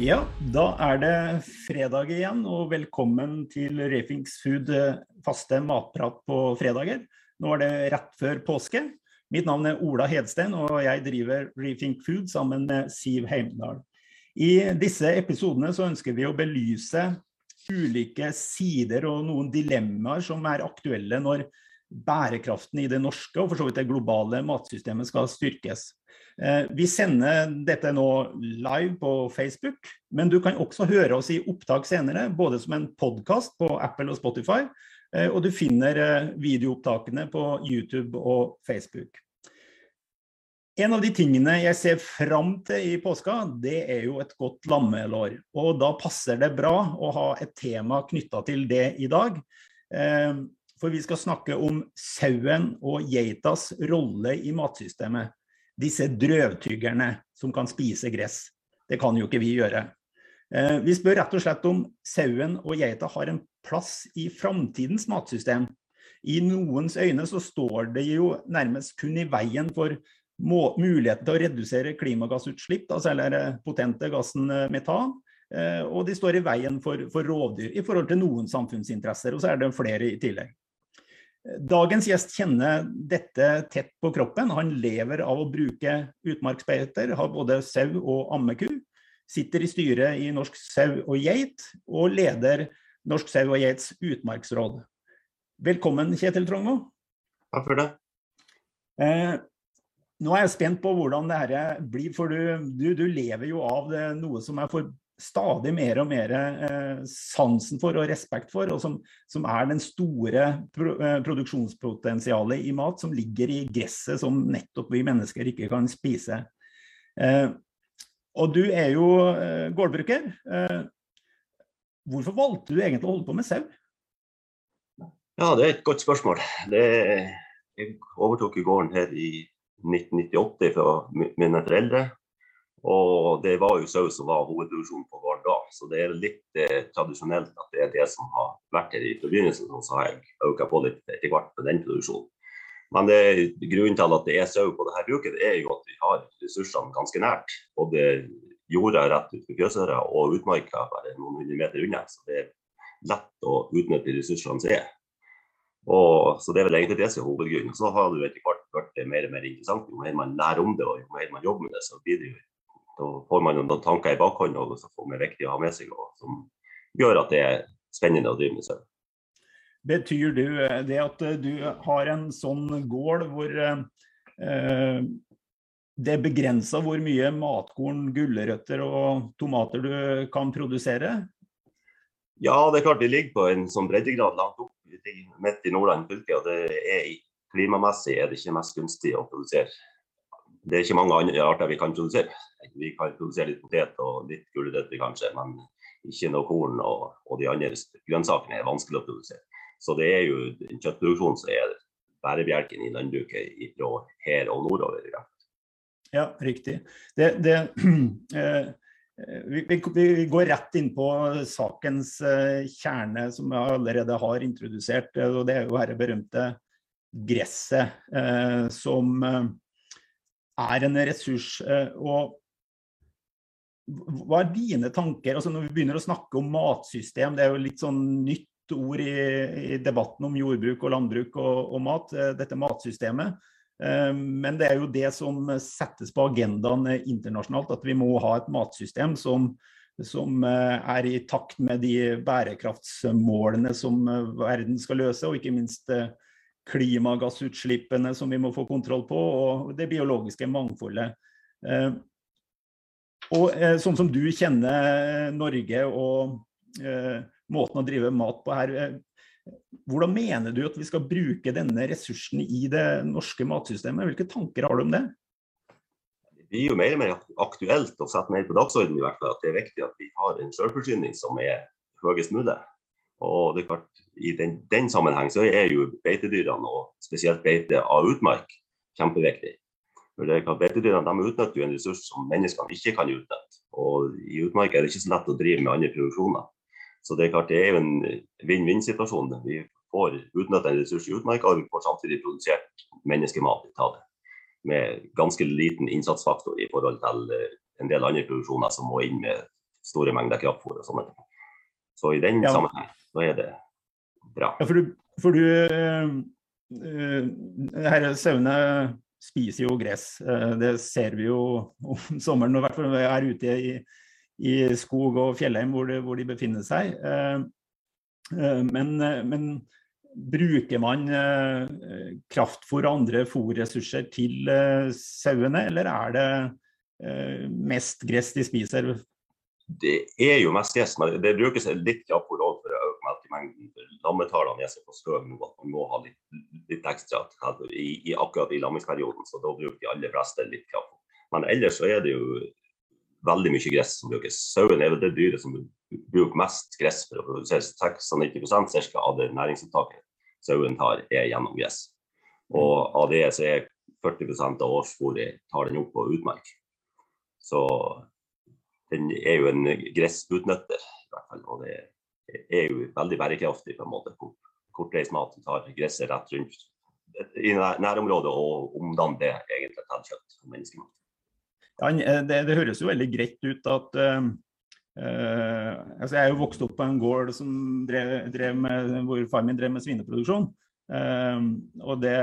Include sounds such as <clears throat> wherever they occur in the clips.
Ja, da er det fredag igjen, og velkommen til Refings Food eh, faste matprat på fredager. Nå er det rett før påske. Mitt navn er Ola Hedstein, og jeg driver Refink Food sammen med Siv Heimdal. I disse episodene så ønsker vi å belyse ulike sider og noen dilemmaer som er aktuelle når bærekraften i det norske og for så vidt det globale matsystemet skal styrkes. Eh, vi sender dette nå live på Facebook, men du kan også høre oss i opptak senere, både som en podkast på Apple og Spotify, eh, og du finner eh, videoopptakene på YouTube og Facebook. En av de tingene jeg ser fram til i påska, det er jo et godt lammelår. Og da passer det bra å ha et tema knytta til det i dag. For vi skal snakke om sauen og geitas rolle i matsystemet disse drøvtyggerne som kan spise gress. Det kan jo ikke vi gjøre. Eh, vi spør rett og slett om sauen og geita har en plass i framtidens matsystem. I noens øyne så står det jo nærmest kun i veien for muligheten til å redusere klimagassutslipp, altså eller potente gassen eh, metan. Eh, og de står i veien for, for rovdyr i forhold til noen samfunnsinteresser, og så er det flere i tillegg. Dagens gjest kjenner dette tett på kroppen. Han lever av å bruke utmarksbeiter, har både sau og ammeku. Sitter i styret i Norsk sau og geit, og leder Norsk sau og geits utmarksråd. Velkommen, Kjetil Trongmo. Takk for det. Eh, nå er jeg spent på hvordan det her blir, for du, du, du lever jo av det, noe som er for stadig mer og mer eh, sansen for og respekt for, og som, som er den store eh, produksjonspotensialet i mat som ligger i gresset som nettopp vi mennesker ikke kan spise. Eh, og du er jo gårdbruker. Hvorfor valgte du egentlig å holde på med sau? Ja, det er et godt spørsmål. Det, jeg overtok i gården her i 1998 fra mine foreldre. Og det var jo sau som var hovedproduksjonen på gården da. Så det er litt eh, tradisjonelt at det er det som har vært her i begynnelsen. Og så har jeg økt på litt etter hvert på den produksjonen. Men det, grunnen til at det er sau på dette bruket, det er jo at vi har ressursene ganske nært. Både jorda rett utenfor Fjøsøra og utmarka bare noen hundre meter unna. Så det er lett å utnytte ressursene som er. Og, så det er vel egentlig det som er hovedgrunnen. Så har jo etter hvert blitt mer og mer interessant. Jo mer man lærer om det og jo mer man jobber med det, så blir det jo da får man noen tanker i bakhånd som er viktig å ha med seg, og som gjør at det er spennende å drive med sau. Betyr du det at du har en sånn gård hvor eh, det er begrensa hvor mye matkorn, gulrøtter og tomater du kan produsere? Ja, det er klart vi ligger på en sånn breddegrad langt opp midt i Nordland fylke. og det er Klimamessig er det ikke mest gunstig å produsere. Det er ikke mange andre arter vi kan produsere. Vi kan produsere litt potet og litt gulrøtter kanskje, men ikke noe korn. Og, og, de andre grønnsakene er vanskelig å produsere. Så det er jo kjøttproduksjon som er bærebjelken i landbruket fra her og nordover. Ja, ja riktig. Det, det, <clears throat> eh, vi, vi, vi, går rett inn på sakens eh, kjerne, som jeg allerede har introdusert. og Det er jo dette berømte gresset, eh, som eh, er en ressurs. Eh, og hva er dine tanker? Altså når vi begynner å snakke om matsystem, det er jo litt sånn nytt ord i, i debatten om jordbruk og landbruk og, og, mat, eh, dette matsystemet. Eh, men det er jo det som settes på agendaen internasjonalt, at vi må ha et matsystem som, som er i takt med de bærekraftsmålene som verden skal løse, og ikke minst klimagassutslippene som vi må få kontroll på, og det biologiske mangfoldet. Og eh, sånn som du kjenner Norge og eh, måten å drive mat på her, eh, hvordan mener du at vi skal bruke denne ressursen i det norske matsystemet? Hvilke tanker har du om det? Det blir jo mer og mer aktuelt å sette mer på dagsordenen i hvert fall, at det er viktig at vi har en selvforsyning som er høyest mulig. Og det er klart, I den, den sammenheng så er jo beitedyrene, og spesielt beite av utmark, kjempeviktig. For det er Beitedyrene de utnytter jo en ressurs som menneskene ikke kan utnytte. Og I utmark er det ikke så lett å drive med andre produksjoner. Så det er klart det er jo en vinn-vinn-situasjon. Vi får utnytta en ressurs i utmark, og vi får samtidig produsert menneskemat ut av det. Med ganske liten innsatsfaktor i forhold til eh, en del andre produksjoner som må inn med store mengder kraftfôr og sånne ting. Så i den ja. sammenheng så er det bra. Ja, for du, for du uh, uh, her Sauene spiser jo gress. Uh, det ser vi jo om sommeren, i hvert fall når vi er ute i, i skog og fjellheim hvor, hvor, de befinner seg. Men, men, bruker man kraftfôr og andre fôrressurser til sauene, eller er det mest gress de spiser det er jo mest gress, men det brukes litt kraftfôr for å øke melkemengden. Lammetallene er såpass høye nå at man må ha litt, litt ekstra i, i, akkurat i lammingsperioden. Så da bruker de aller fleste litt kraftfôr. Men ellers så er det jo veldig mye gress som brukes. Sauen er det dyret som bruker mest gress for å produsere 96 ca. av det næringsopptaket sauen tar, er gjennom gress. Og av det så er 40% av årsfôret tar den opp på utmark. Så den er jo en gressutnytter, i hvert fall. Og det er jo veldig bærekraftig på en måte. Kortreist mat tar gresset rett rundt i nærområdet og omdanner det egentlig til kjøtt og menneskemat. Ja, eh, det, det, høres jo veldig greit ut at uh, altså Jeg er jo vokst opp på en gård som drev, drev med, hvor far min drev med svineproduksjon. Uh, og det,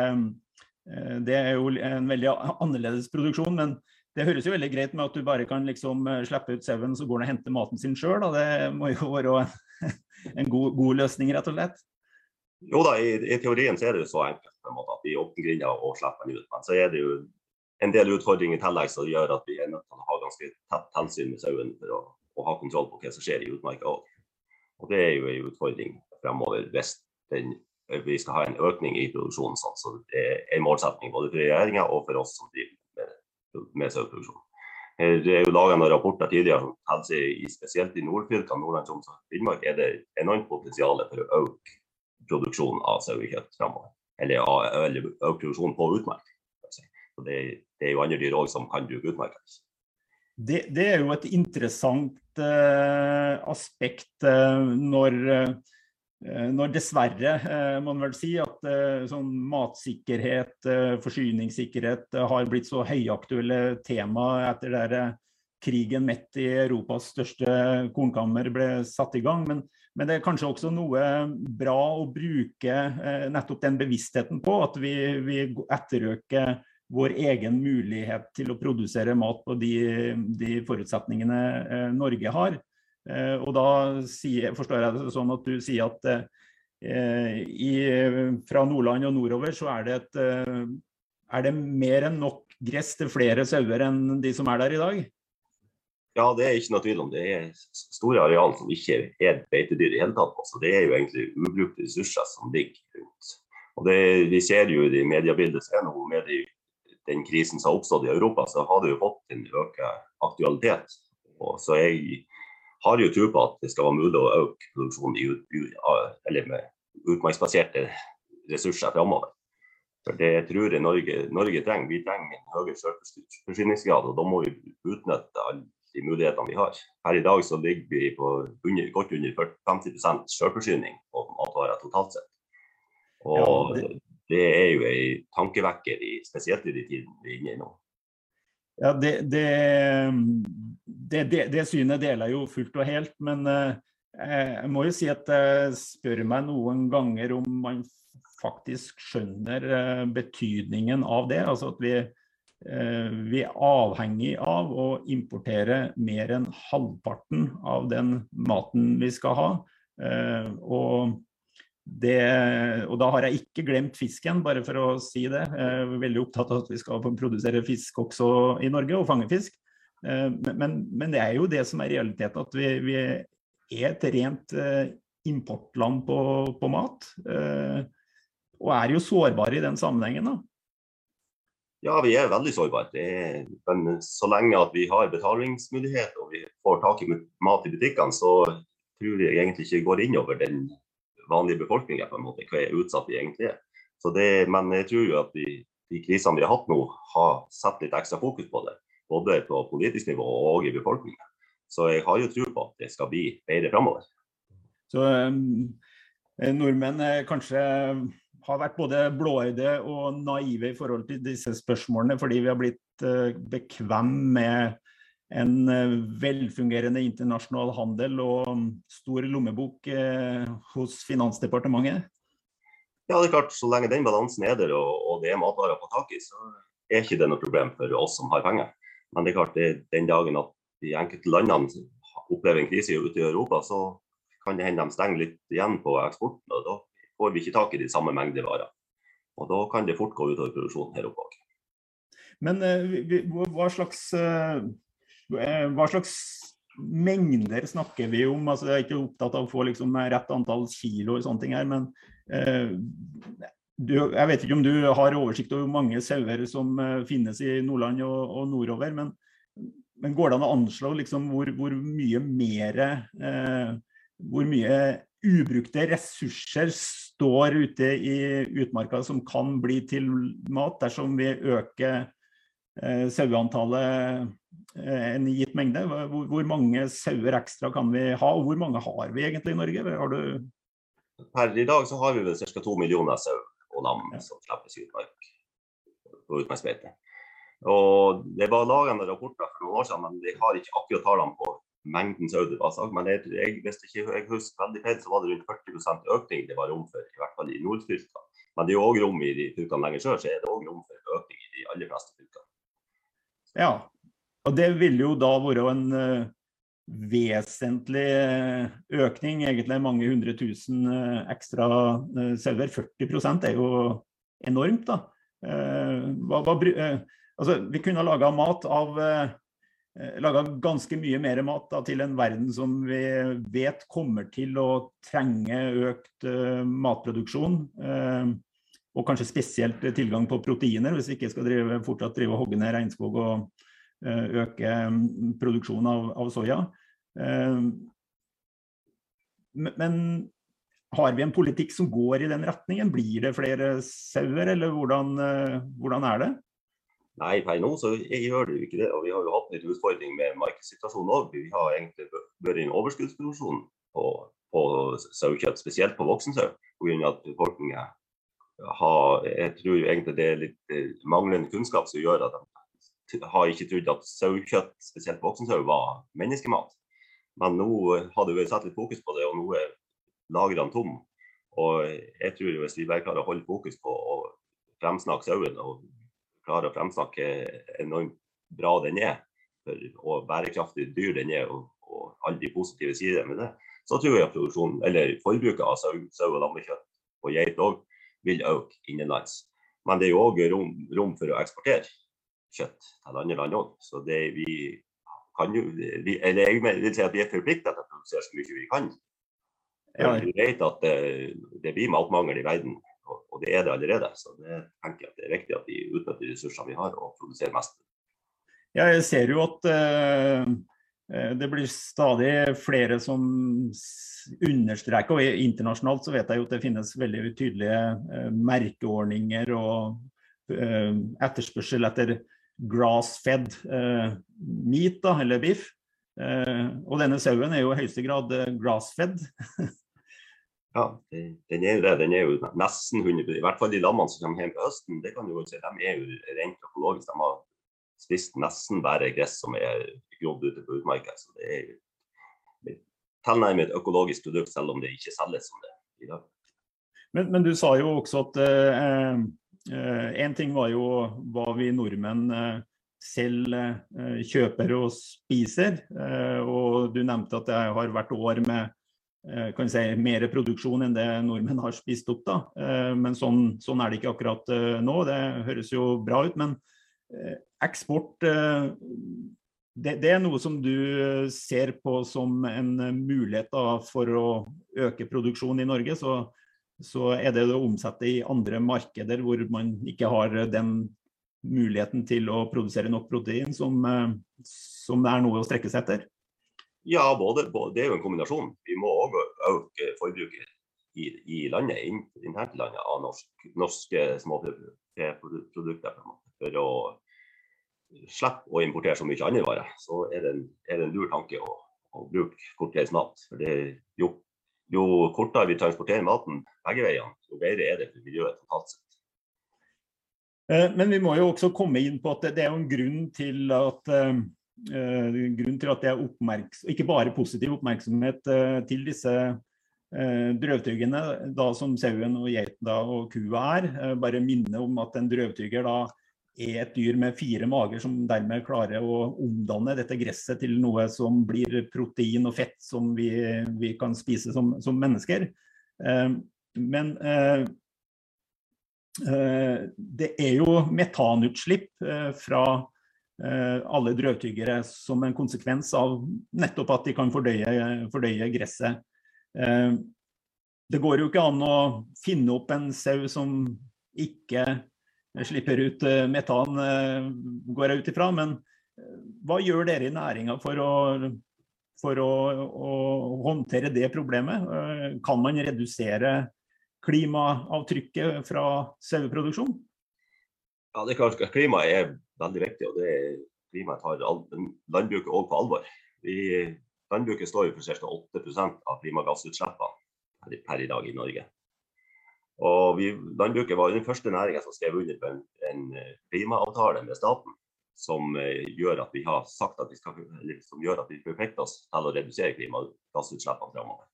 det, er jo en veldig annerledes produksjon, men det høres jo veldig greit med at du bare kan liksom eh, slippe ut sauen, så går han og henter maten sin sjøl. Det må jo være <laughs> en god, god, løsning, rett og slett. Jo da, i, i teorien så er det jo så enkelt på en måte, at vi åpner grinda og slipper den ut. Men så er det jo en del utfordringer i tillegg som gjør at vi er nødt til å ha ganske tett tilsyn med sauen for å, å, ha kontroll på hva som skjer i utmarka òg. Og det er jo en utfordring fremover hvis den, vi skal ha en økning i produksjonen. Sånn. Så det er en målsetning både for regjeringa og for oss som driver med saueproduksjon. Det er jo laget noen rapporter tidligere som tilsier spesielt i nordfylkene, Nordland, Troms og Finnmark er det enormt potensial for å øke produksjonen av sauekjøtt framover. Eller, eller øke produksjonen på utmark. Det, det, er jo andre dyr òg som kan bruke utmark. Det, det, er jo et interessant uh, aspekt uh, når Eh, når dessverre, eh, må man vel si, at eh, sånn matsikkerhet, forsyningssikkerhet har blitt så høyaktuelle tema etter der krigen midt i Europas største kornkammer ble satt i gang. Men, men, det er kanskje også noe bra å bruke nettopp den bevisstheten på, at vi, vi etterøker vår egen mulighet til å produsere mat på de, de forutsetningene Norge har. Eh, og da forstår jeg det sånn at du sier at eh, i, fra Nordland og nordover så er det, et, eh, er det mer enn nok gress til flere sauer enn de som er der i dag? Ja, det er ikke noe tvil om. Det er store areal som ikke er beitedyr i hele tatt. Altså, det er jo egentlig ubrukte ressurser som ligger rundt. Og det, Vi ser jo i mediebildet som er nå, med de, den krisen som har oppstått i Europa, så har det jo fått en økt aktualitet. Og så jeg har jo tro på at det skal være mulig å øke produksjonen i, eller med utmarksbaserte ressurser framover. For det tror jeg Norge, Norge trenger. Vi trenger en høyere selvforsyningsgrad, og da må vi utnytte alle de mulighetene vi har. Her i dag så ligger vi på under, godt under 50 selvforsyning på matvarer totalt sett. Og det... det... er jo en tankevekker, i, spesielt i de tidene vi er inne i nå. Ja, det, det, det, det, synet deler jeg jo fullt og helt, men eh, jeg må jo si at jeg spør meg noen ganger om man faktisk skjønner eh, betydningen av det. Altså at vi, eh, vi er avhengig av å importere mer enn halvparten av den maten vi skal ha. Og det, og da har jeg ikke glemt fisken, bare for å si det. Jeg er veldig opptatt av at vi skal produsere fisk også i Norge, og fange fisk. Eh, men, men det er jo det som er realiteten, at vi, vi er et rent eh, importland på, på, mat. Eh, og er jo sårbare i den sammenhengen. da. Ja, vi er veldig sårbare. men så lenge at vi har betalingsmulighet og vi får tak i mat i butikkene, så tror jeg egentlig ikke går innover den vanlige befolkninga, på en måte, hva utsatt vi egentlig er. Det, men jeg tror jo at de, de krisene vi har hatt nå, har satt litt ekstra fokus på det. Både på politisk nivå og i befolkningen. Så jeg har jo tro på at det skal bli bedre framover. Så um, nordmenn kanskje har vært både blåøyde og naive i forhold til disse spørsmålene, fordi vi har blitt uh, bekvem med en velfungerende internasjonal handel og stor lommebok hos Finansdepartementet? Ja, det er klart, Så lenge den balansen er der og, og det er matvarer på tak i, så er ikke det noe problem for oss som har penger. Men det er klart, det, den dagen at de enkelte landene opplever en krise ute i Europa, så kan det hende de stenger litt igjen på eksporten. og Da får vi ikke tak i de samme mengder varer. Og Da kan det fort gå utover produksjonen her oppe òg. Men eh, hva slags, eh, eh, hva slags mengder snakker vi om? Altså, jeg er ikke opptatt av å få liksom, rett antall kilo og sånne ting her, men du, jeg vet ikke om du har oversikt over hvor mange sauer som finnes i Nordland og, og nordover, men, men, går det an å anslå liksom, hvor, hvor, mye mer eh, Hvor mye ubrukte ressurser står ute i utmarka som kan bli til mat dersom vi øker eh, saueantallet eh, en gitt mengde? Hvor, hvor, mange sauer ekstra kan vi ha, og hvor mange har vi egentlig i Norge? Har du Per i dag så har vi vel ca. to millioner sau og lam ja. som slippes ut på utmarksbeite. Og Det var lagende en rapporter for noen år siden, men vi har ikke akkurat tallene på mengden sau det var sagt. Men jeg, jeg, hvis ikke jeg husker veldig feil, så var det rundt 40% økning det var rom for, i hvert fall i nordfylkene. Men det er jo òg rom i de fylkene lenger sør, så er det òg rom for økning i de aller fleste. Ja, og det ville jo da være en uh, vesentlig eh, økning, egentlig mange hundre tusen uh, ekstra uh, sauer. 40 er jo enormt, da. Hva, hva, altså, vi kunne ha laga mat av laga ganske mye mer mat da, til en verden som vi vet kommer til å trenge økt uh, matproduksjon. Uh, og kanskje spesielt tilgang på proteiner, hvis vi ikke skal drive, fortsatt drive og hogge ned regnskog og uh, øke um, produksjonen av, av soya. men har vi en politikk som går i den retningen? Blir det flere sauer, eller hvordan, hvordan er det? Nei, per nå så gjør det jo ikke det. Og vi har jo hatt litt utfordring med markedssituasjonen òg. Vi har egentlig vært i en overskuddsproduksjon på, på sauekjøtt, spesielt på voksensau, pga. at befolkningen har Jeg tror egentlig det er litt eh, manglende kunnskap som gjør at de har ikke trodd at sauekjøtt, spesielt voksensau, var menneskemat. Men nå har det vært satt litt fokus på det, og nå er lagrene tomme. Og jeg tror hvis vi bare klarer å holde fokus på å fremsnakke sauen og klarer å fremsnakke enormt bra den er, for, og bærekraftig dyr den er, og, og alle de positive sider med det, så tror jeg produksjonen, eller forbruket av sau, sau og lammekjøtt og geit òg vil øke innenlands. Men det er jo òg rom, rom, for å eksportere kjøtt til andre land òg. Så det vi kan jo vi, Eller jeg vil si at vi er forpliktet til å produsere så mye vi kan. Ja. Vi vet at det, det blir matmangel i verden og det er det allerede. Så det tenker jeg at det er viktig at vi utnytter ressursene vi har og produserer mest. Ja, jeg ser jo at uh, det blir stadig flere som understreker, og internasjonalt så vet jeg jo at det finnes veldig tydelige uh, merkeordninger og uh, etterspørsel etter grass-fed meat, da, eller biff. og denne sauen er jo i høyeste grad grass-fed. <laughs> Ja, den er jo det. Den er jo nesten 100 I hvert fall de lammene som kommer hjem på høsten, det kan du jo si, de er jo rent økologiske. De har spist nesten bare gress som er grodd ute på utmarka. Så det er tilnærmet et økologisk produkt, selv om det ikke selges som det i dag. Men, men du sa jo også at eh, eh, en ting var jo hva vi nordmenn eh, selv eh, kjøper og spiser. Eh, og du nevnte at det har vært år med Eh, kan si, mer produksjon enn det nordmenn har spist opp. da. Eh, men sånn, sånn, er det ikke akkurat eh, nå. Det høres jo bra ut. Men eksport det, det, er noe som du ser på som en mulighet for å øke produksjonen i Norge. Så, er det å omsette i andre markeder hvor man ikke har den muligheten til å produsere nok protein som, som det er noe å strekke seg etter. Ja, både, både, det er jo en kombinasjon. Vi må òg øke forbruket i, i landet, internt i landet, av norsk, norske småprodukter. For å slippe å importere så mye andre varer, så er det en, er det en lur tanke å, å bruke kortreist mat. For det, jo, jo, kortere vi transporterer maten begge veiene, jo bedre er det for miljøet totalt sett. Eh, men vi må jo også komme inn på at det er jo en grunn til at grunn til at det er ikke bare positiv oppmerksomhet til disse drøvtyggene, da som sauen og geita og kua er. Bare minne om at en drøvtygger da er et dyr med fire mager som dermed klarer å omdanne dette gresset til noe som blir protein og fett som vi, vi kan spise som, som mennesker. Eh, men eh, eh, det er jo metanutslipp eh, fra eh, alle drøvtyggere som en konsekvens av nettopp at de kan fordøye, fordøye gresset. Det går jo ikke an å finne opp en sau som ikke slipper ut eh, metan, eh, går jeg ut ifra. Men eh, hva gjør dere i næringa for, å, for å, å, håndtere det problemet? Kan man redusere klimaavtrykket fra saueproduksjon? Ja, det er klart at Klima er veldig viktig, og det klimaet tar landbruket òg på alvor. Vi, landbruket står for ca. 8% av klimagassutslippene per i dag i Norge. Og vi, Landbruket var den første næringa som skrev under på en, en eh, klimaavtale med staten. Som eh, gjør at vi har sagt at vi skal, som gjør at vi forplikter oss til å redusere klimagassutslippene framover.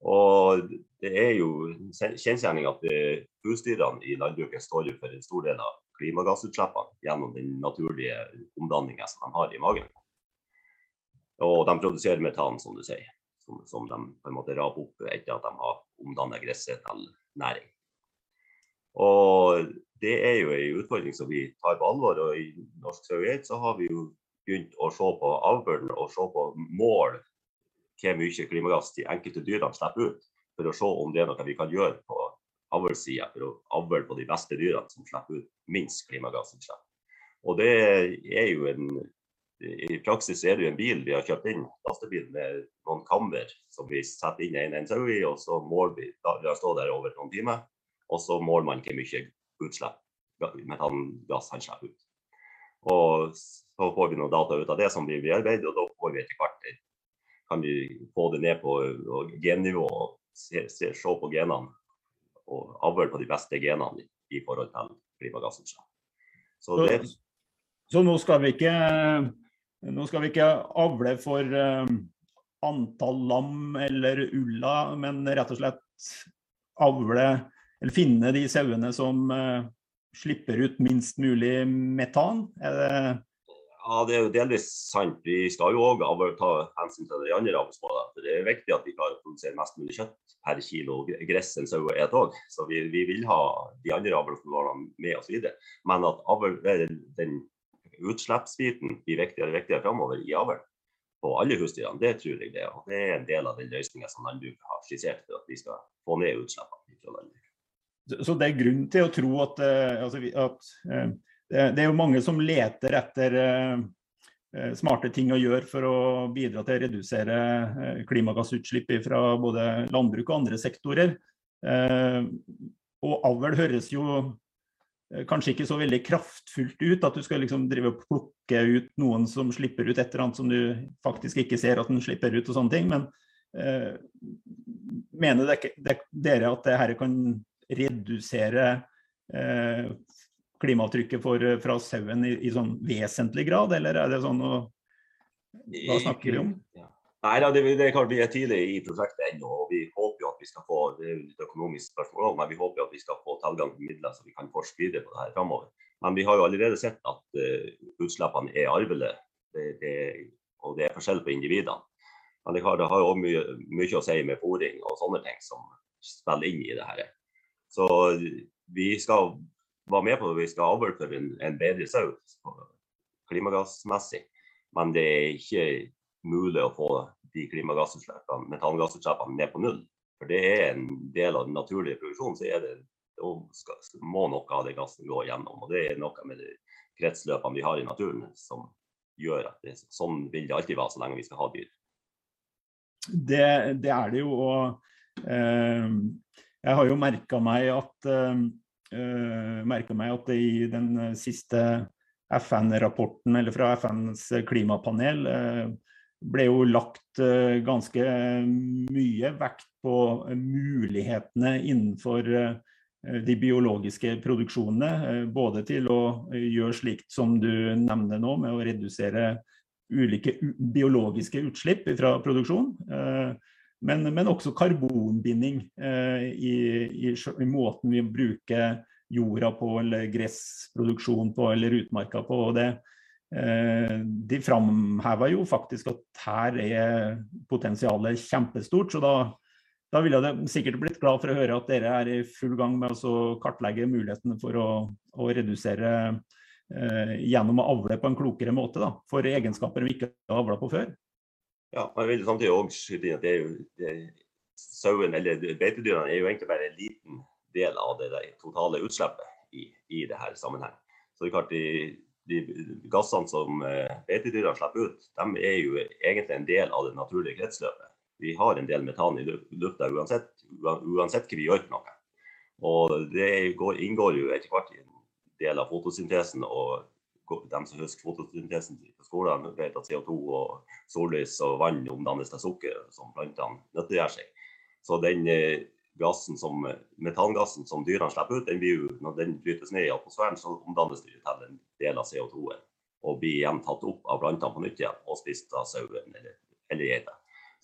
Det er jo kjensgjerning at eh, husdyrene i landbruket står for en stor del av klimagassutslippene gjennom den naturlige omdanninga som de har i magen. Og de produserer metan, som du sier, som, som de på en måte raper opp etter at de har omdannet gresset til næring. Og det er jo en utfordring som vi tar på alvor. Og i Norsk Sauegeit så har vi jo begynt å se på avlen og se på mål hvor mye klimagass de enkelte dyrene slipper ut, for å se om det er noe vi kan gjøre på avlssida for å avle på de beste dyrene som slipper ut minst klimagassutslipp. Og det er jo en i praksis er det jo en bil vi har kjøpt inn, lastebil med noen kammer som vi setter inn en, en sau i, og så måler vi da stå der over noen timer. Og så måler man hvor mye utslipp metangass han slipper ut. Og så får vi noen data ut av det som blir bearbeidet, og da får vi etter hvert kan vi få det ned på gennivå og se, se, se på genene og avle på de beste genene i forhold til klimagassutslipp. Så, så, så nå skal vi ikke nå skal vi ikke avle for uh, antall lam eller ulla, men rett og slett avle eller finne de sauene som uh, slipper ut minst mulig metan. Er det ja, det er jo delvis sant. Vi skal jo òg ta hensyn til de andre avlsmålene. Det er viktig at vi klarer å produsere mest mulig kjøtt per kilo gress en sau et òg. Så vi, vi, vil ha de andre avlsmålene med oss videre. Men at avl, den utslippsbiten blir viktigere og viktigere framover i avlen på alle husdyrene, det tror jeg det er. Og det er en del av den løsninga som landbruket har skissert for at vi skal få ned utslippene fra landbruket. Så det er grunn til å tro at, eh, altså, at eh, det er jo mange som leter etter eh, smarte ting å gjøre for å bidra til å redusere klimagassutslipp fra både landbruk og andre sektorer. Og avl høres jo kanskje ikke så veldig kraftfullt ut. At du skal liksom drive og plukke ut noen som slipper ut et eller annet som du faktisk ikke ser at den slipper ut og sånne ting. Men eh, mener dere at det her kan redusere eh, klimaavtrykket fra sauen i, i, sånn vesentlig grad, eller er det sånn å Hva snakker vi om? Nei, det, det, klart Vi er tidlig i prosjektet ennå. og Vi håper at vi skal få det er jo litt økonomisk spørsmål, men vi håper at vi skal få tilgang til midler så vi kan forske på det her framover. Men vi har jo allerede sett at uh, utslippene er arvelige, og det er forskjell på individene. Men det har, jo mye, mye, å si med fòring og sånne ting som spiller inn i det her. Så vi skal være med på det. Vi skal overføre en, en bedre sau klimagassmessig, men det er ikke mulig å få de klimagassutslippene, metangassutslippene ned på null. For det er en del av den naturlige produksjonen. så det, skal, må noe av det gassen gå gjennom. Og det er noe med de kretsløpene vi har i naturen som gjør at det, sånn vil det alltid være så lenge vi skal ha dyr. Det, det er det jo. og eh, Jeg har jo merka meg at eh, meg at i den siste FN-rapporten, eller fra FNs klimapanel, eh, ble jo lagt eh, ganske mye vekt på mulighetene innenfor eh, de biologiske produksjonene. Både til å gjøre slikt som du nevner nå, med å redusere ulike biologiske utslipp fra produksjon. Men, men, også karbonbinding i, i, i, måten vi bruker jorda på, eller gressproduksjon på, eller utmarka på. og det de framheva jo faktisk at her er potensialet kjempestort. Så da, da ville jeg sikkert blitt glad for å høre at dere er i full gang med å kartlegge mulighetene for å, å redusere eh, gjennom å avle på en klokere måte da, for egenskaper vi ikke har avla på før. Ja, jeg vil samtidig også skyte inn at det er jo, det, sauen eller beitedyrene er jo egentlig bare en liten del av det totale utslippet i, i dette sammenheng. Så det er klart de de gassene som beitedyra slipper ut, de er jo egentlig en del av det naturlige kretsløpet. Vi har en del metan i lufta uansett, uansett hva vi gjør noe. Og det går, inngår jo etter hvert i en del av fotosyntesen. og de som husker fotosyntesen på skolen, vet at CO2 og sollys og vann omdannes til sukker som plantene nyttiggjør seg. Så den eh, gassen som, metangassen som dyrene slipper ut, den blir jo, når den brytes ned i atmosfæren, så omdannes det til en del av CO2-en. Og blir igjen tatt opp av plantene på nytt igjen og spist av sauen eller, eller geita.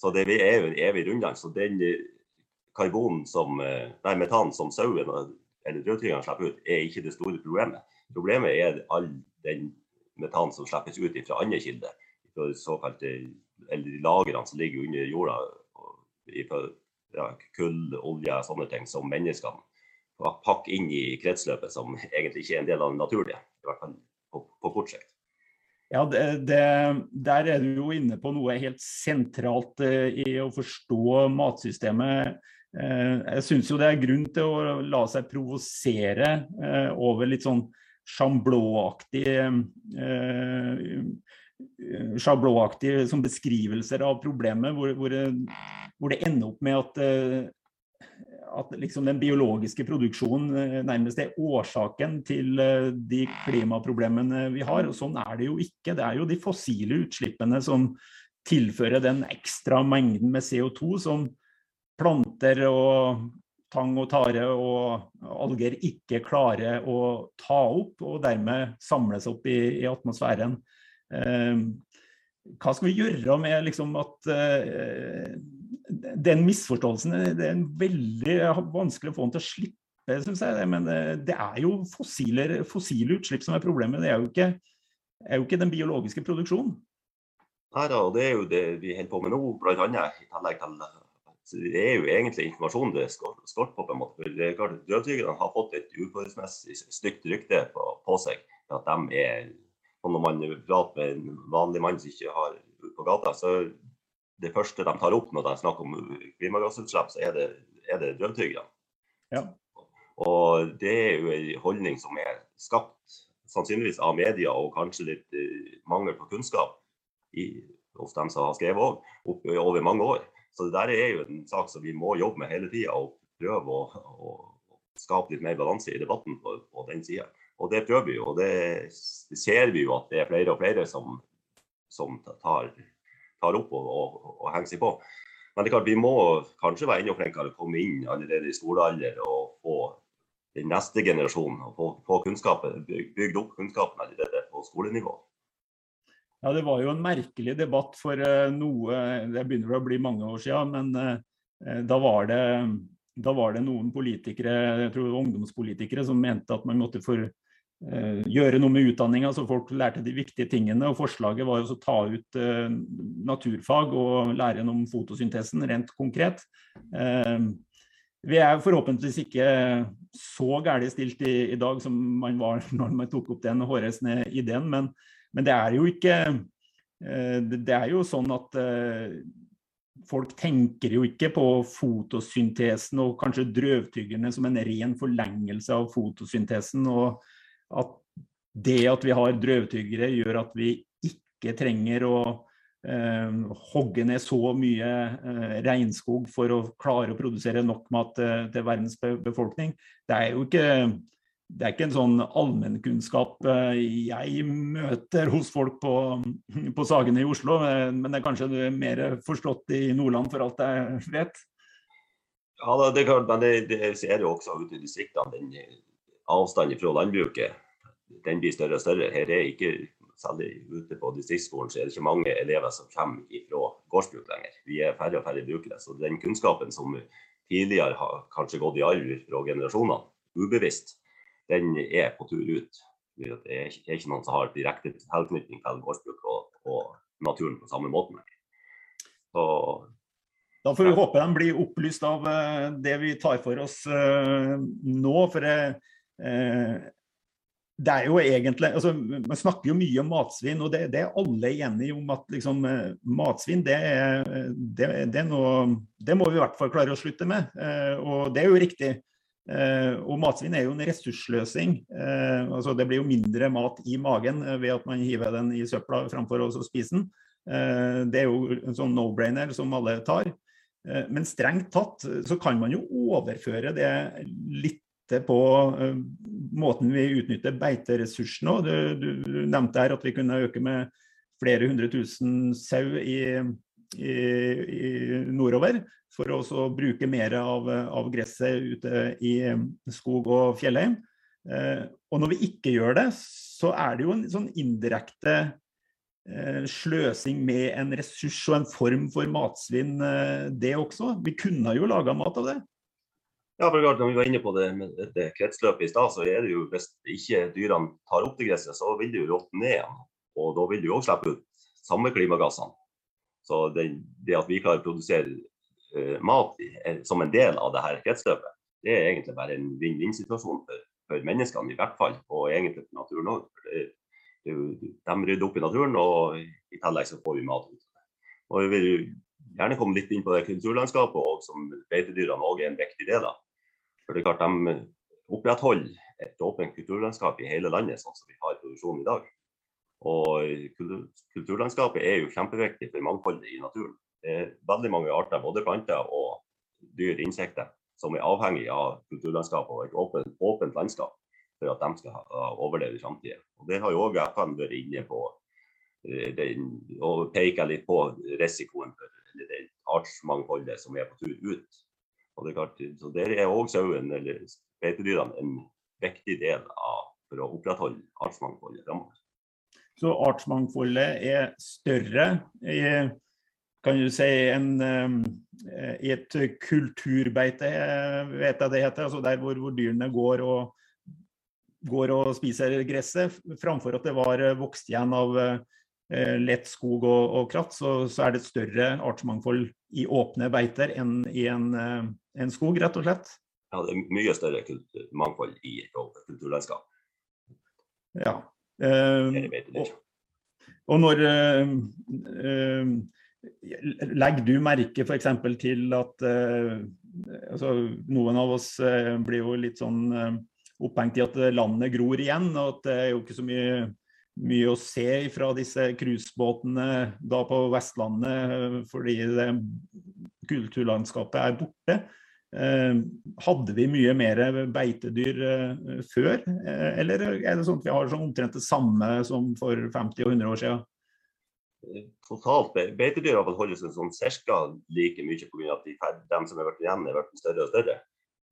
Så det er jo en evig runddans. Så den eh, karbonen som, eh, nei, metan som sauen eller drøvtyggerne slipper ut, er ikke det store problemet. Problemet er all den metan som slippes ut fra andre kilder. Såkalte, eller lagrene som ligger under jorda. Ja, kull, olje og sånne ting som menneskene pakker inn i kretsløpet, som egentlig ikke er en del av det naturlige. I hvert fall på, på kort sikt. Ja, det, det, Der er du jo inne på noe helt sentralt uh, i å forstå matsystemet. Uh, jeg syns jo det er grunn til å la seg provosere uh, over litt sånn sjablåaktige sjablåaktige som beskrivelser av problemet, hvor, hvor, hvor, det ender opp med at at liksom den biologiske produksjonen eh, nærmest er årsaken til eh, de klimaproblemene vi har. og Sånn er det jo ikke. Det er jo de fossile utslippene som tilfører den ekstra mengden med CO2 som planter og tang og tare og alger ikke klarer å ta opp, og dermed samles opp i, i atmosfæren. Eh, hva skal vi gjøre med liksom at eh, den misforståelsen det er veldig vanskelig å få den til å slippe, syns jeg. Men eh, det er jo fossiler, fossile, utslipp som er problemet. Det er jo ikke, er jo ikke den biologiske produksjonen. Nei da, og det er jo det vi holder på med nå, bl.a. i tillegg til det er jo egentlig informasjon det skorter på. på en måte. Det er klart Drøvtyggerne har fått et uforholdsmessig stygt rykte på, på, seg. at de er, Når man prater med en vanlig mann som ikke har på gata, så det første de tar opp når de snakker om klimagassutslipp, så er det, er det drøvtyggerne. Ja. Og det er jo en holdning som er skapt sannsynligvis av media og kanskje litt uh, mangel på kunnskap i, hos dem som har skrevet òg, over mange år. Så det der er jo en sak som vi må jobbe med hele tida og prøve å, å, skape litt mer balanse i debatten på, på den sida. Og det prøver vi jo, og det, ser vi jo at det er flere og flere som, som tar tar opp og, og, og henger seg på. Men det er klart, vi må kanskje være enda flinkere å komme inn allerede i skolealder og få den neste generasjonen og få, få kunnskapen, bygd opp kunnskapen allerede på skolenivå. Ja, Det var jo en merkelig debatt for uh, noe Det begynner å bli mange år siden, men uh, da, var det, da var det noen politikere, jeg tror ungdomspolitikere som mente at man måtte for, Eh, gjøre noe med utdanninga så folk lærte de viktige tingene. og Forslaget var å ta ut eh, naturfag og lære om fotosyntesen rent konkret. Eh, vi er forhåpentligvis ikke så gærent stilt i, i, dag som man var <laughs> når man tok opp den hårreisende ideen, men, men, det er jo ikke eh, Det er jo sånn at folk tenker jo ikke på fotosyntesen og kanskje drøvtyggerne som en ren forlengelse av fotosyntesen. og at det at vi har drøvtyggere, gjør at vi ikke trenger å eh, hogge ned så mye eh, regnskog for å klare å produsere nok mat eh, til verdens befolkning. Det er jo ikke, det er ikke en sånn allmennkunnskap eh, jeg møter hos folk på, på Sagene i Oslo, eh, men det er kanskje mer forstått i Nordland for alt jeg vet? Ja, det er klart, men det, det ser jo også ute i distriktene. Avstanden fra landbruket den blir større og større. Her er ikke særlig ute på distriktsskolen, så er det ikke mange elever som kommer fra gårdsbruk lenger. Vi er færre og færre brukere. Så den kunnskapen som tidligere har kanskje gått i arv fra generasjonene, ubevisst, den er på tur ut. Det er ikke noen som har direkte tilknytning til gårdsbruk og, og, naturen på samme måte. Så da får vi håpe de blir opplyst av uh, det vi tar for oss uh, nå. For uh, det er jo egentlig altså, Man snakker jo mye om matsvinn, og det, det er alle enige om at liksom, eh, matsvinn det, det, det, noe, det må vi i hvert fall klare å slutte med. Eh, og det er jo riktig. Eh, og matsvinn er jo en ressursløsing. Eh, altså, det blir jo mindre mat i magen eh, ved at man hiver den i søpla framfor å spise den. Eh, det er jo en sånn no-brainer som alle tar. Men strengt tatt så kan man jo overføre det litt på uh, måten vi utnytter beiteressursene. Du, du, du, nevnte her at vi kunne øke med flere hundre tusen sau i, i, i nordover for å bruke mer av, av, gresset ute i skog og fjellheim. Eh, og når vi ikke gjør det, så er det jo en sånn indirekte eh, sløsing med en ressurs og en form for matsvinn, det også. Vi kunne jo laga mat av det. Ja, for når vi var inne på det med dette kretsløpet i stad, så er det jo hvis ikke dyrene tar opp det gresset, så vil det jo råtne ned igjen. Og da vil du òg slippe ut samme klimagassene. Så det, det, at vi klarer å produsere uh, mat er, som en del av dette kretsløpet, det er egentlig bare en vinn-vinn-situasjon for, for, menneskene i hvert fall, og egentlig for naturen òg. De rydder opp i naturen, og i tillegg så får vi mat ut. Og vi vil gjerne komme litt inn på det kulturlandskapet, og som beitedyrene òg er en viktig del av. For det er klart De opprettholder et åpent kulturlandskap i hele landet, sånn som vi har produksjon i dag. Og Kulturlandskapet er jo kjempeviktig for mangfoldet i naturen. Det er veldig mange arter, både planter og dyr, insekter, som er avhengig av kulturlandskapet og et åpent, åpent landskap for at de skal overleve i framtida. Det har jo òg FN vært inne på eh, den, og peker litt på risikoen for det artsmangfoldet som er på tur ut og det er klart, så Der er òg sauen eller beitedyrene en viktig del av for å opprettholde artsmangfoldet framover. Så artsmangfoldet er større i, kan du si, en, eh, i et kulturbeite, vet jeg det heter. altså Der hvor, hvor dyrene går og, går og spiser gresset, framfor at det var vokst igjen av eh, lett skog og, og kratt, så, så, er det et større artsmangfold i åpne beiter enn i en eh, en skog, rett og slett? Ja, det er mye større mangfold i kulturlandskap. Ja. Eh, og, og, når eh, eh, Legger du merke f.eks. til at altså, noen av oss blir jo litt sånn opphengt i at landet gror igjen, og at det er jo ikke så mye, mye å se fra disse cruisebåtene da på Vestlandet fordi det, kulturlandskapet er borte. Eh, hadde vi mye mer beitedyr eh, før, eh, eller er det sånn at vi har sånn omtrent det samme som for 50 og 100 år siden? Totalt beitedyr har holdt seg sånn ca. like mye pga. at de, de som har vært igjen, har blitt større og større.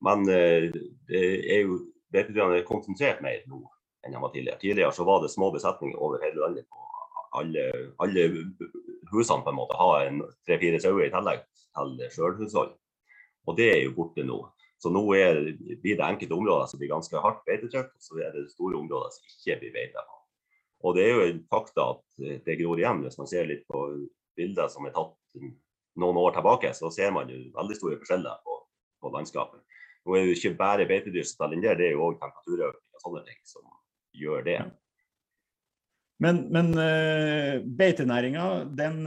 Men det er jo, beitedyrene er konsentrert mer nå enn de var tidligere. Tidligere så var det små besetninger over hele landet. på alle, alle husene på en måte har tre-fire sauer i tillegg til sjølhushold. Og det er jo borte nå. Så nå er, blir det enkelte områder som blir ganske hardt beitetrykk, og så er det store områder som ikke blir beita. Og det er jo en fakta at det gror igjen. Hvis man ser litt på bilder som er tatt noen år tilbake, så ser man jo veldig store forskjeller på, på landskapet. Nå er det jo ikke bare beitedyr som spiller inn der, det er jo òg temperaturøkning og sånne ting som gjør det. Men, men uh, beitenæringa den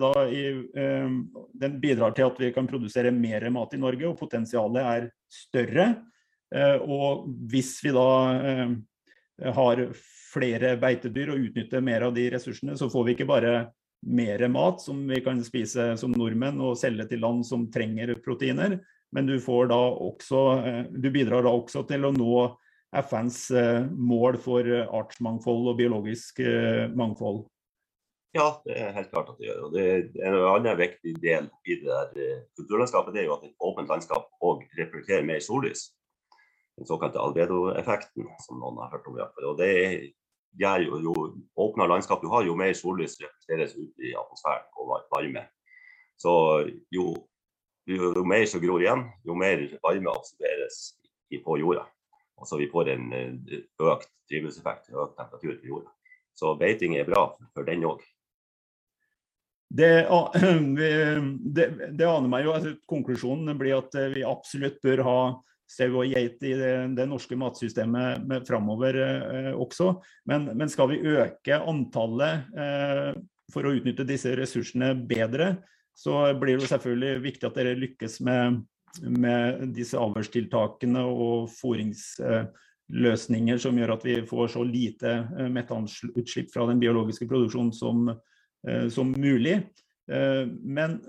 da i, uh, den bidrar til at vi kan produsere mer mat i Norge, og potensialet er større. og hvis vi da har flere beitedyr og utnytter mer av de ressursene, så får vi ikke bare mer mat som vi kan spise som nordmenn og selge til land som trenger proteiner, men du, da også, du bidrar da også til å nå FNs eh, mål for eh, artsmangfold og biologisk eh, mangfold? Ja, det er helt klart at det gjør. og det er En annen viktig del i det der kulturlandskapet det er jo at et åpent landskap òg reflekterer mer sollys. Den såkalte albedo-effekten, som noen har hørt om. Og det gjør jo, jo åpnere landskap du har, jo mer sollys reflekteres ut i atmosfæren og varme. Så jo, jo, mer som gror igjen, jo mer varme absorberes på jorda. Altså vi får en økt drivhuseffekt, økt temperatur på jorda. Så beiting er bra for den òg. Det, <clears throat> det, det, aner meg jo, altså, Konklusjonen blir at vi absolutt bør ha sau og geit i det, det, norske matsystemet framover eh, også. Men, men, skal vi øke antallet eh, for å utnytte disse ressursene bedre, så blir det selvfølgelig viktig at dere lykkes med, med disse avlstiltakene og fôringsløsninger som gjør at vi får så lite eh, metanutslipp fra den biologiske produksjonen som, eh, som mulig. Eh, men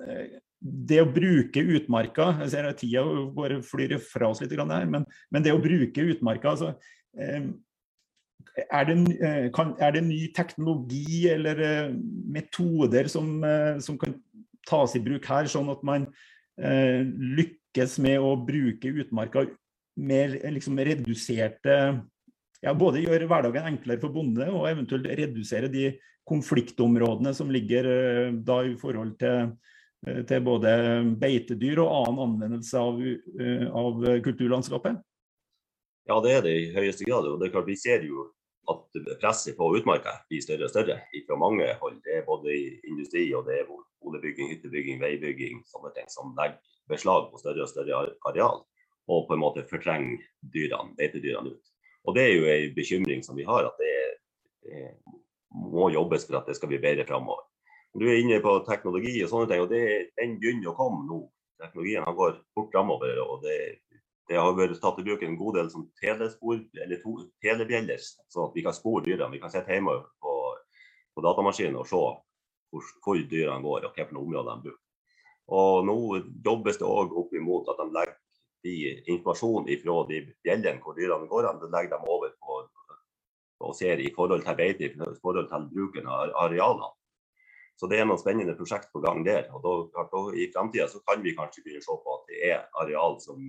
det å bruke utmarka Jeg ser at tida bare flyr fra oss litt her, men, men det å bruke utmarka altså, er, det, kan, er, det, ny teknologi eller metoder som, som, kan tas i bruk her, sånn at man lykkes med å bruke utmarka mer liksom reduserte ja, Både gjøre hverdagen enklere for bonde og eventuelt redusere de konfliktområdene som ligger da i forhold til Eh, til både beitedyr og annen anvendelse av, eh, av, kulturlandskapet? Ja, det er det i høyeste grad. og det er klart Vi ser jo at presset på utmarka blir større og større fra mange hold. Det er både i industri og det er boligbygging, hyttebygging, veibygging, sånne ting som legger beslag på større og større areal. Og på en måte fortrenger dyrene, beitedyrene ut. Og Det er jo en bekymring som vi har, at det, det må jobbes for at det skal bli bedre framover. Du er inne på teknologi og sånne ting, og det, den begynner å komme nå. Teknologien går fort framover. og det, det, har vært tatt i bruk en god del som telespor, eller to, telebjeller, så at vi kan spore dyrene. Vi kan sitte hjemme på, på datamaskinen og se hvor, hvor dyrene går og hvilke områder de bruker. Og nå jobbes det òg opp imot at de legger de informasjon fra de bjellene hvor dyrene går, de legger dem over på og ser i forhold til beite, i forhold til bruken av arealene. Så det er noen spennende prosjekt på gang der. og da I framtida kan vi kanskje begynne å se på at det er areal som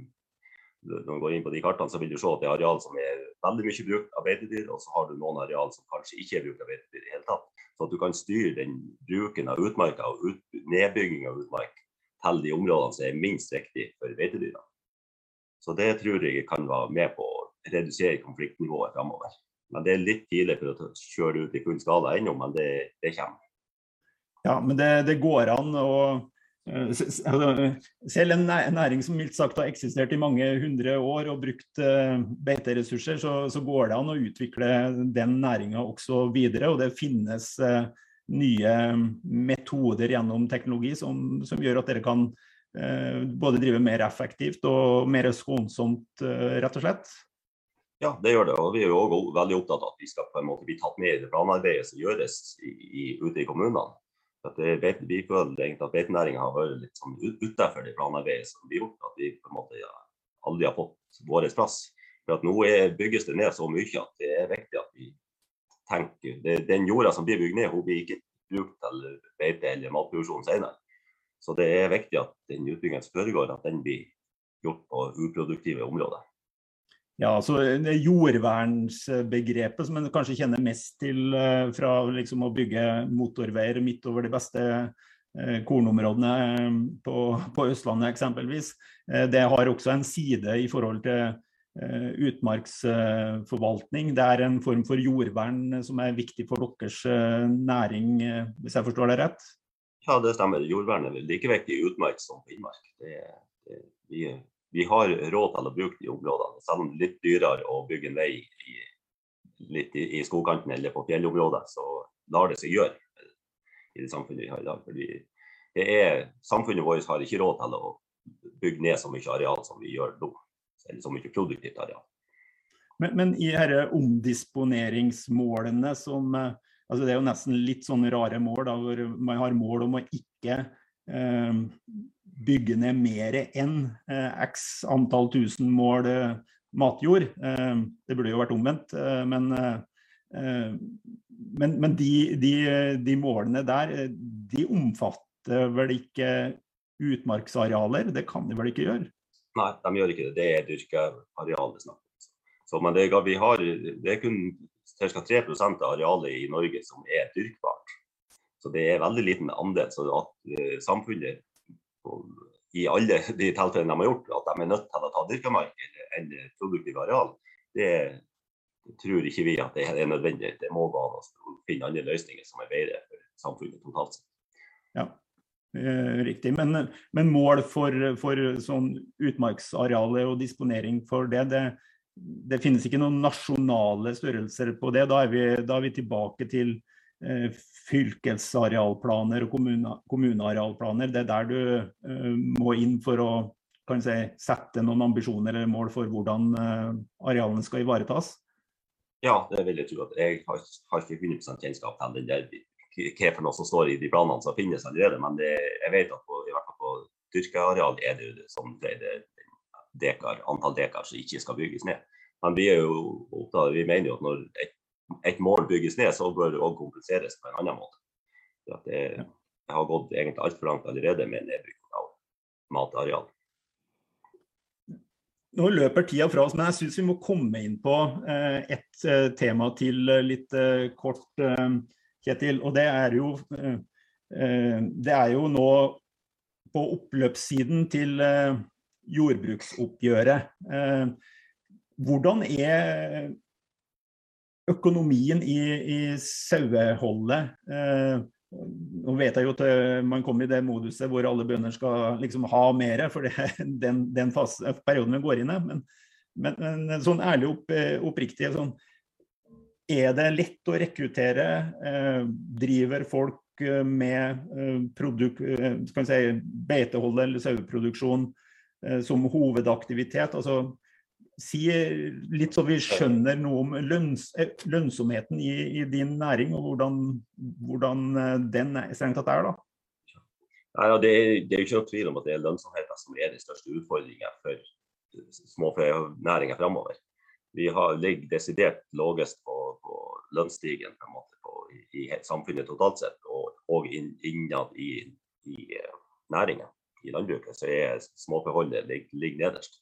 når du går inn på de kartene, så vil du se at det er areal som er veldig mye brukt av beitedyr, og så har du noen areal som kanskje ikke er brukt av beitedyr i det hele tatt. Så at du kan styre den bruken av utmarka og ut, nedbygging av utmark til de områdene som er minst viktig for beitedyra. Så det tror jeg kan være med på å redusere konfliktnivået framover. Men det er litt tidlig for å kjøre ut i full skala ennå, men det, det kommer. Ja, men det, det går an å selv en næring som mildt sagt har eksistert i mange hundre år og brukt eh, beiteressurser, så, så går det an å utvikle den næringa også videre. Og det finnes eh, nye metoder gjennom teknologi som, som gjør at dere kan både drive mer effektivt og mer skånsomt, rett og slett. Ja, det gjør det. Og vi er jo også veldig opptatt av at vi skal på en måte bli tatt med i det planarbeidet som gjøres i, i, ute i kommunene. Det, vi føler egentlig at beitenæringa har vært litt sånn utenfor det planarbeidet som blir gjort. At vi på en måte ja, aldri har fått vår plass. For Nå er, bygges det ned så mye at det er viktig at vi tenker det, Den jorda som blir bygd ned, hun blir ikke brukt til beite eller matproduksjon senere. Så det er viktig at den utbyggingen som foregår, at den blir gjort på uproduktive områder. Ja, så Jordvernsbegrepet som en kanskje kjenner mest til eh, fra liksom å bygge motorveier midt over de beste eh, kornområdene eh, på, på, Østlandet eksempelvis. Det har også en side i forhold til utmarksforvaltning. Det er en form for jordvern som er viktig for deres næring, hvis jeg forstår det rett? Ja, det stemmer. Jordvern er like viktig i utmark som på innmark. Det, det, vi vi har råd til å bruke de områdene. Selv om det er litt dyrere å bygge en vei i, litt i, i skogkanten eller på fjellområdet, så lar det seg gjøre i det samfunnet vi har i dag. Fordi er, samfunnet vårt har ikke råd til å bygge ned så mye areal som vi gjør nå. Eller så mye produktivt areal. Men, men i disse omdisponeringsmålene som altså Det er jo nesten litt sånne rare mål, da, hvor man har mål om å ikke eh, bygge ned mer enn eh, x antall tusen mål eh, matjord. Eh, det burde jo vært omvendt. men, men, men de, de, de, målene der, de omfatter vel ikke utmarksarealer? Det kan de vel ikke gjøre? Nei, de gjør ikke det. Det er dyrka areal det snakker om. Så, men det, vi har, det er kun ca. 3 av arealet i Norge som er dyrkbart. Så det er veldig liten andel. Så at uh, samfunnet i alle de tilfellene de har gjort, at de er nødt til å ta dyrka mark eller, eller produktive areal, det tror ikke vi at det er nødvendig. Det må gå an å finne andre løsninger som er bedre for samfunnet totalt sett. Ja, eh, riktig. Men, men mål for, for sånn utmarksarealet og disponering for det, det, det, finnes ikke noen nasjonale størrelser på det. Da er vi, da er vi tilbake til eh, fylkesarealplaner og kommune, kommunearealplaner. Det er der du eh, må inn for å si, sette noen ambisjoner eller mål for hvordan eh, arealene skal ivaretas. Ja, det vil jeg tro. at Jeg har, har ikke 100 kjennskap til den der hva for noe som står i de planene som finnes allerede. Men det, jeg vet at på, i hvert fall på dyrkeareal er det jo som flere dekar, antall dekar som ikke skal bygges ned. Men vi er jo opptatt, vi mener jo at når et, et mål bygges ned, så bør det òg kompenseres på en annen måte. Det, det, har gått egentlig altfor langt allerede med nedbygging av matareal. Nå løper tida fra oss, men jeg syns vi må komme inn på eh, et eh, tema til eh, litt eh, kort. Eh, Kjetil. Og det er jo, eh, det er jo nå på oppløpssiden til eh, jordbruksoppgjøret. Hvordan er økonomien i, i saueholdet? Nå vet jeg jo at man kommer i det moduset hvor alle bønder skal liksom ha mer, for det er den, den fase, perioden vi går inn i. Men, men, men sånn ærlig opp, oppriktig, sånn, er det lett å rekruttere? Eh, driver folk eh, med eh, produk, si, beitehold eller saueproduksjon som hovedaktivitet? Altså, si litt så vi skjønner noe om lønns, lønnsomheten i, i, din næring, og hvordan, hvordan den strengt tatt er. da. Ja, det, er, det er ikke noe tvil om at det er lønnsomheten som er den største utfordringen for småfenæringa framover. Vi har, ligger desidert lavest på lønnsstigen på måte på, i, i, samfunnet totalt sett, og, og innad i, i næringen, i landbruket, så er småforholdet ligger, ligger nederst.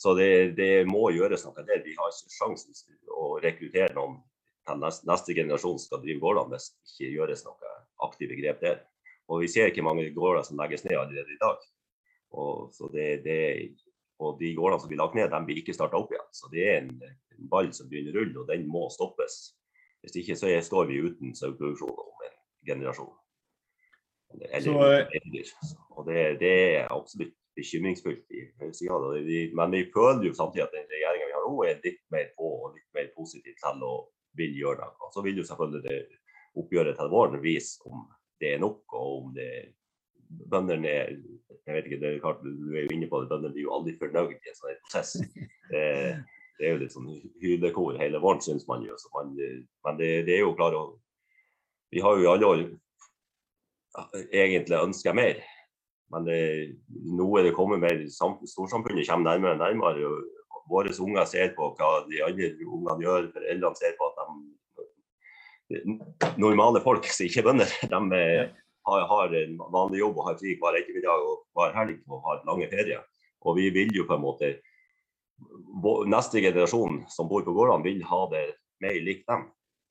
Så det, det, må gjøres noe der. Vi har ikke sjansen å rekruttere noen til neste, neste generasjon skal drive gårdene hvis det ikke gjøres noe aktive grep der. Og vi ser ikke mange gårder som legges ned allerede i dag. Og, det, det, og de gårdene som blir lagt ned, de blir ikke starta opp igjen. Så det er en, ball som begynner å rulle, og den må stoppes. Hvis ikke så er, står vi uten saueproduksjon om en generasjon. Eller, eller, så, og det, det, er absolutt bekymringsfullt. I, men vi føler jo samtidig at den regjeringa vi har nå, er litt mer på og litt mer positiv til å vil gjøre noe. Så vil jo selvfølgelig det oppgjøret til våren vise om det er nok, og om det bøndene er jeg vet ikke, det er klart Du er jo inne på det, bøndene blir jo aldri fornøyd i en sånn prosess. Det, <laughs> det er jo litt sånn hylekor hele våren, syns man jo. Man, men det, det, er jo klart å Vi har jo i alle år egentlig ønska mer. Men det, nå er det kommet mer Storsamfunnet kommer nærmere og nærmere. og Våre unger ser på hva de andre ungene gjør. Foreldrene ser på at de normale folk som ikke er bønder, <laughs> de har, har, en vanlig jobb og har fri hver ettermiddag og hver helg og har lange ferier. Og vi vil jo på en måte neste generasjon som bor på gårdene, vil ha det mer likt dem.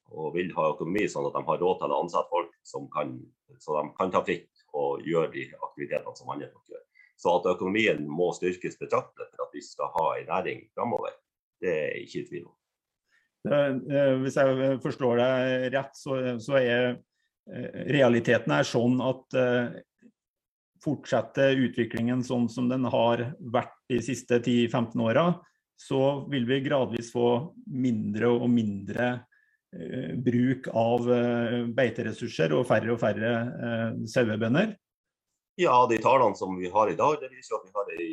Og vil ha økonomi sånn at de har råd til å ansette folk som kan, så de kan ta fritt og gjøre de aktivitetene som andre folk gjør. Så at økonomien må styrkes betraktelig for at vi skal ha en næring framover, det er ikke i tvil om. Eh, hvis jeg forstår deg rett, så, så er eh, realiteten er sånn at fortsetter utviklingen sånn som den har vært de siste 10-15 åra, så vil vi gradvis få mindre og mindre eh, bruk av eh, beiteressurser og færre og færre eh, sauebønder? Ja, de tallene som vi har i dag, det viser at vi har en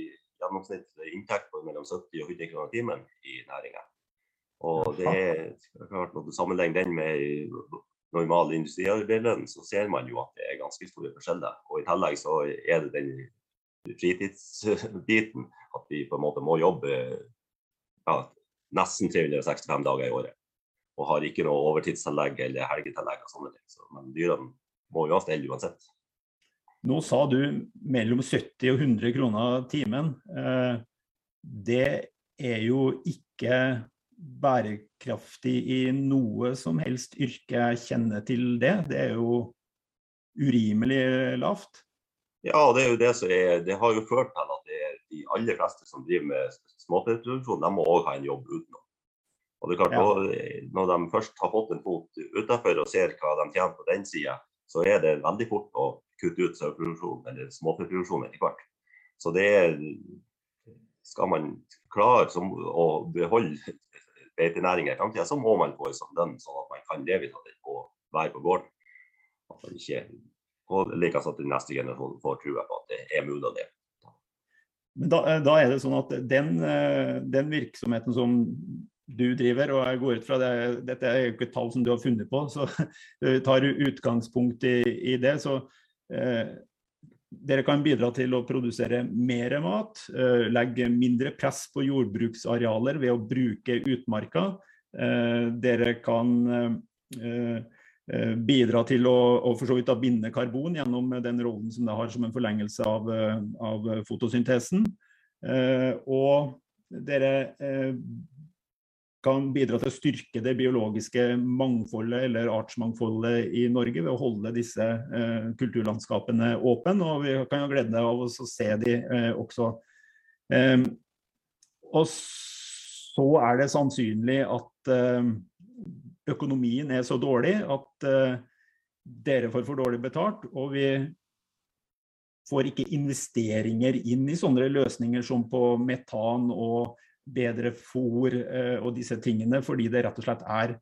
gjennomsnittlig inntekt på mellom 70 og 100 kroner timen i næringa. Og det er klart, Når du sammenligner den med normal industriarbeiderlønn, så ser man jo at det er ganske store forskjeller. Og i tillegg så er det den fritidsbiten at vi på en måte må jobbe ja, nesten 365 dager i året. Og har ikke noe overtidstillegg eller helgetillegg og sånne ting. Så, men dyrene må jo ha stell uansett. Nå sa du mellom 70 og 100 kroner timen. Eh, det er jo ikke bærekraftig i noe som helst yrke jeg kjenner til det. Det er jo urimelig lavt. Ja, det er jo det som er Det har jo ført til at det de aller fleste som driver med småfeproduksjon, de må òg ha en jobb utenom. Og det er klart, ja. Når de først har fått en fot utenfor og ser hva de tjener på den sida, så er det veldig fort å kutte ut saueproduksjon eller småfeproduksjon etter hvert. Så det er skal man klare som, å beholde beitenæringa i framtida, så må man få en sånn lønn, sånn at man kan leve av det og være på gården. At man ikke, og likeså at den neste generasjonen får trua på at det er mulig å leve. Men da, da, er det sånn at den, eh, den, virksomheten som du driver, og jeg går ut fra det, dette er jo ikke et tall som du har funnet på, så <laughs> tar du utgangspunkt i, i det. så eh, dere kan bidra til å produsere mer mat, eh, legge mindre press på jordbruksarealer ved å bruke utmarka. Eh, dere kan eh, bidra til å, å for så vidt binde karbon gjennom den rollen som det har som en forlengelse av, av fotosyntesen. Og dere kan bidra til å styrke det biologiske mangfoldet eller artsmangfoldet i Norge ved å holde disse eh, kulturlandskapene åpne. Og vi kan ha glede av å se de eh, også. Eh, og så er det sannsynlig at eh, økonomien er så dårlig at eh, dere får for dårlig betalt. og vi får ikke investeringer inn i sånne løsninger som på metan og bedre fôr eh, og disse tingene, fordi det rett og slett er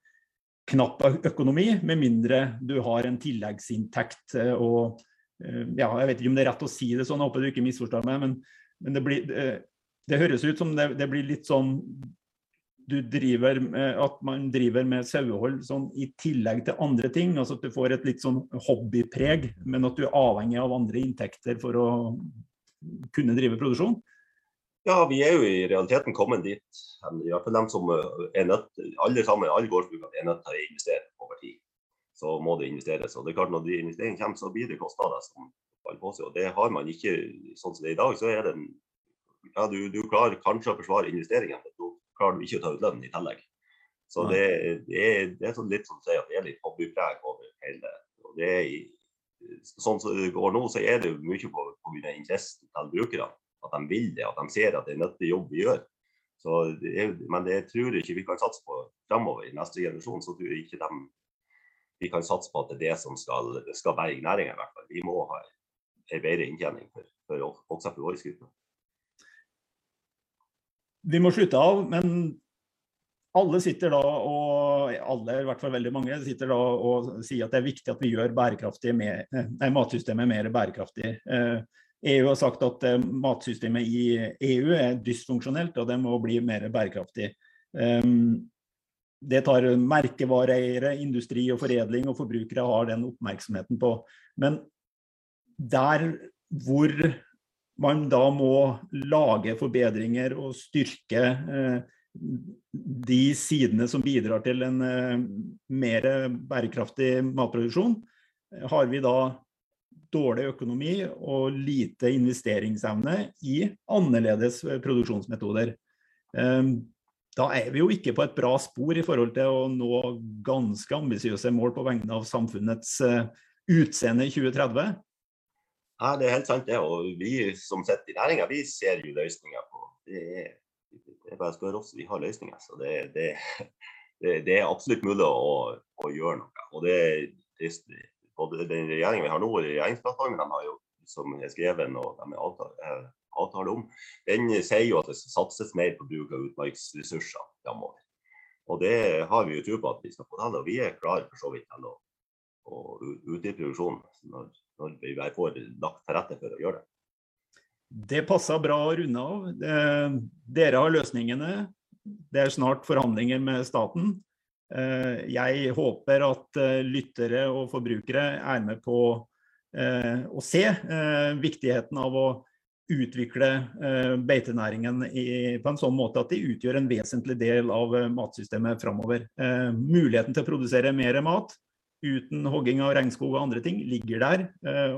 knapp økonomi, med mindre du har en tilleggsinntekt. Eh, og eh, ja, Jeg vet ikke om det er rett å si det sånn, jeg håper du ikke misforstår meg, men, men det, blir, det, det, høres ut som det, det, blir litt sånn du driver at man driver med sauehold sånn, i tillegg til andre ting. altså At du får et litt sånn hobbypreg, men at du er avhengig av andre inntekter for å kunne drive produksjon. Ja, vi er jo i realiteten kommet dit. I hvert fall dem som eh, er nødt, alle sammen, alle gårdsbrukene er nødt til å investere over tid. Så må det investeres. og det er klart Når de investeringene kommer, så blir det kostnader som faller på seg. og Det har man ikke sånn som det er i dag. så er det en, ja, du, du klarer kanskje å forsvare investeringene, men du klarer ikke å ta ut lønnen i tillegg. Så det, det, er, det er sånn litt som å si at det er litt hobbypreg over hele og det er, Sånn som det går nå, så er det mye på, på interessen til brukerne at de vil det, at de ser at det er nyttig jobb vi gjør. Det men det tror jeg ikke vi kan satse på fremover. I neste generasjon så tror jeg ikke de, vi kan satse på at det er det som skal, skal berge næringa. i hvert fall. Vi må ha en bedre inntjening for, for også for våre grupper. Vi må slutte av, men alle sitter da og alle, i hvert fall veldig mange, sitter da og sier at det er viktig at vi gjør med, nei, matsystemet mer bærekraftig. Eh, EU har sagt at eh, matsystemet i EU er dysfunksjonelt, og det må bli mer bærekraftig. Ehm, det tar merkevareeiere, industri og foredling og forbrukere har den oppmerksomheten på. Men der hvor man da må lage forbedringer og styrke eh, de sidene som bidrar til en eh, mer bærekraftig matproduksjon, har vi da dårlig økonomi og lite investeringsevne i annerledes produksjonsmetoder. Ehm, da er vi jo ikke på et bra spor i forhold til å nå ganske ambisiøse mål på vegne av samfunnets eh, utseende i 2030. Ja, Det er helt sant, det. Og vi som sitter i næringa, vi ser jo løsninger på det. Er, det er bare å spørre oss, vi har løsninger. Så det, det, <laughs> det, det er absolutt mulig å, å, gjøre noe. Og det, både den regjeringen vi har nå og regjeringsplattformen de har jo, som er skrevet og de er eh, avtale om, den sier jo at det satses mer på bruk av utmarksressurser framover. Og det har vi jo tro på at vi skal få til. Og vi er klare for så vidt til å, å i produksjonen når, når vi får lagt til rette for å gjøre det. Det passer bra å runde av. Dere har løsningene. Det er snart forhandlinger med staten. Eh, jeg håper at eh, lyttere og forbrukere er med på eh, å se viktigheten av å utvikle beitenæringen på en sånn måte at de utgjør en vesentlig del av matsystemet framover. Muligheten til å produsere mer mat uten hogging av regnskog og andre ting ligger der.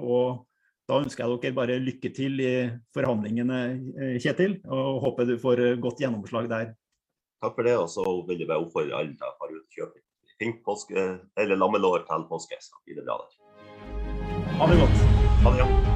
og da ønsker jeg dere bare lykke til i forhandlingene, Kjetil, og håper du får godt gjennomslag der. Takk for det. Og så vil jeg bare oppfordre alle til å fare ut og kjøpe fint påske, eller lammelår til påske. Så blir det bra der. Ha det godt. Ha det, ja.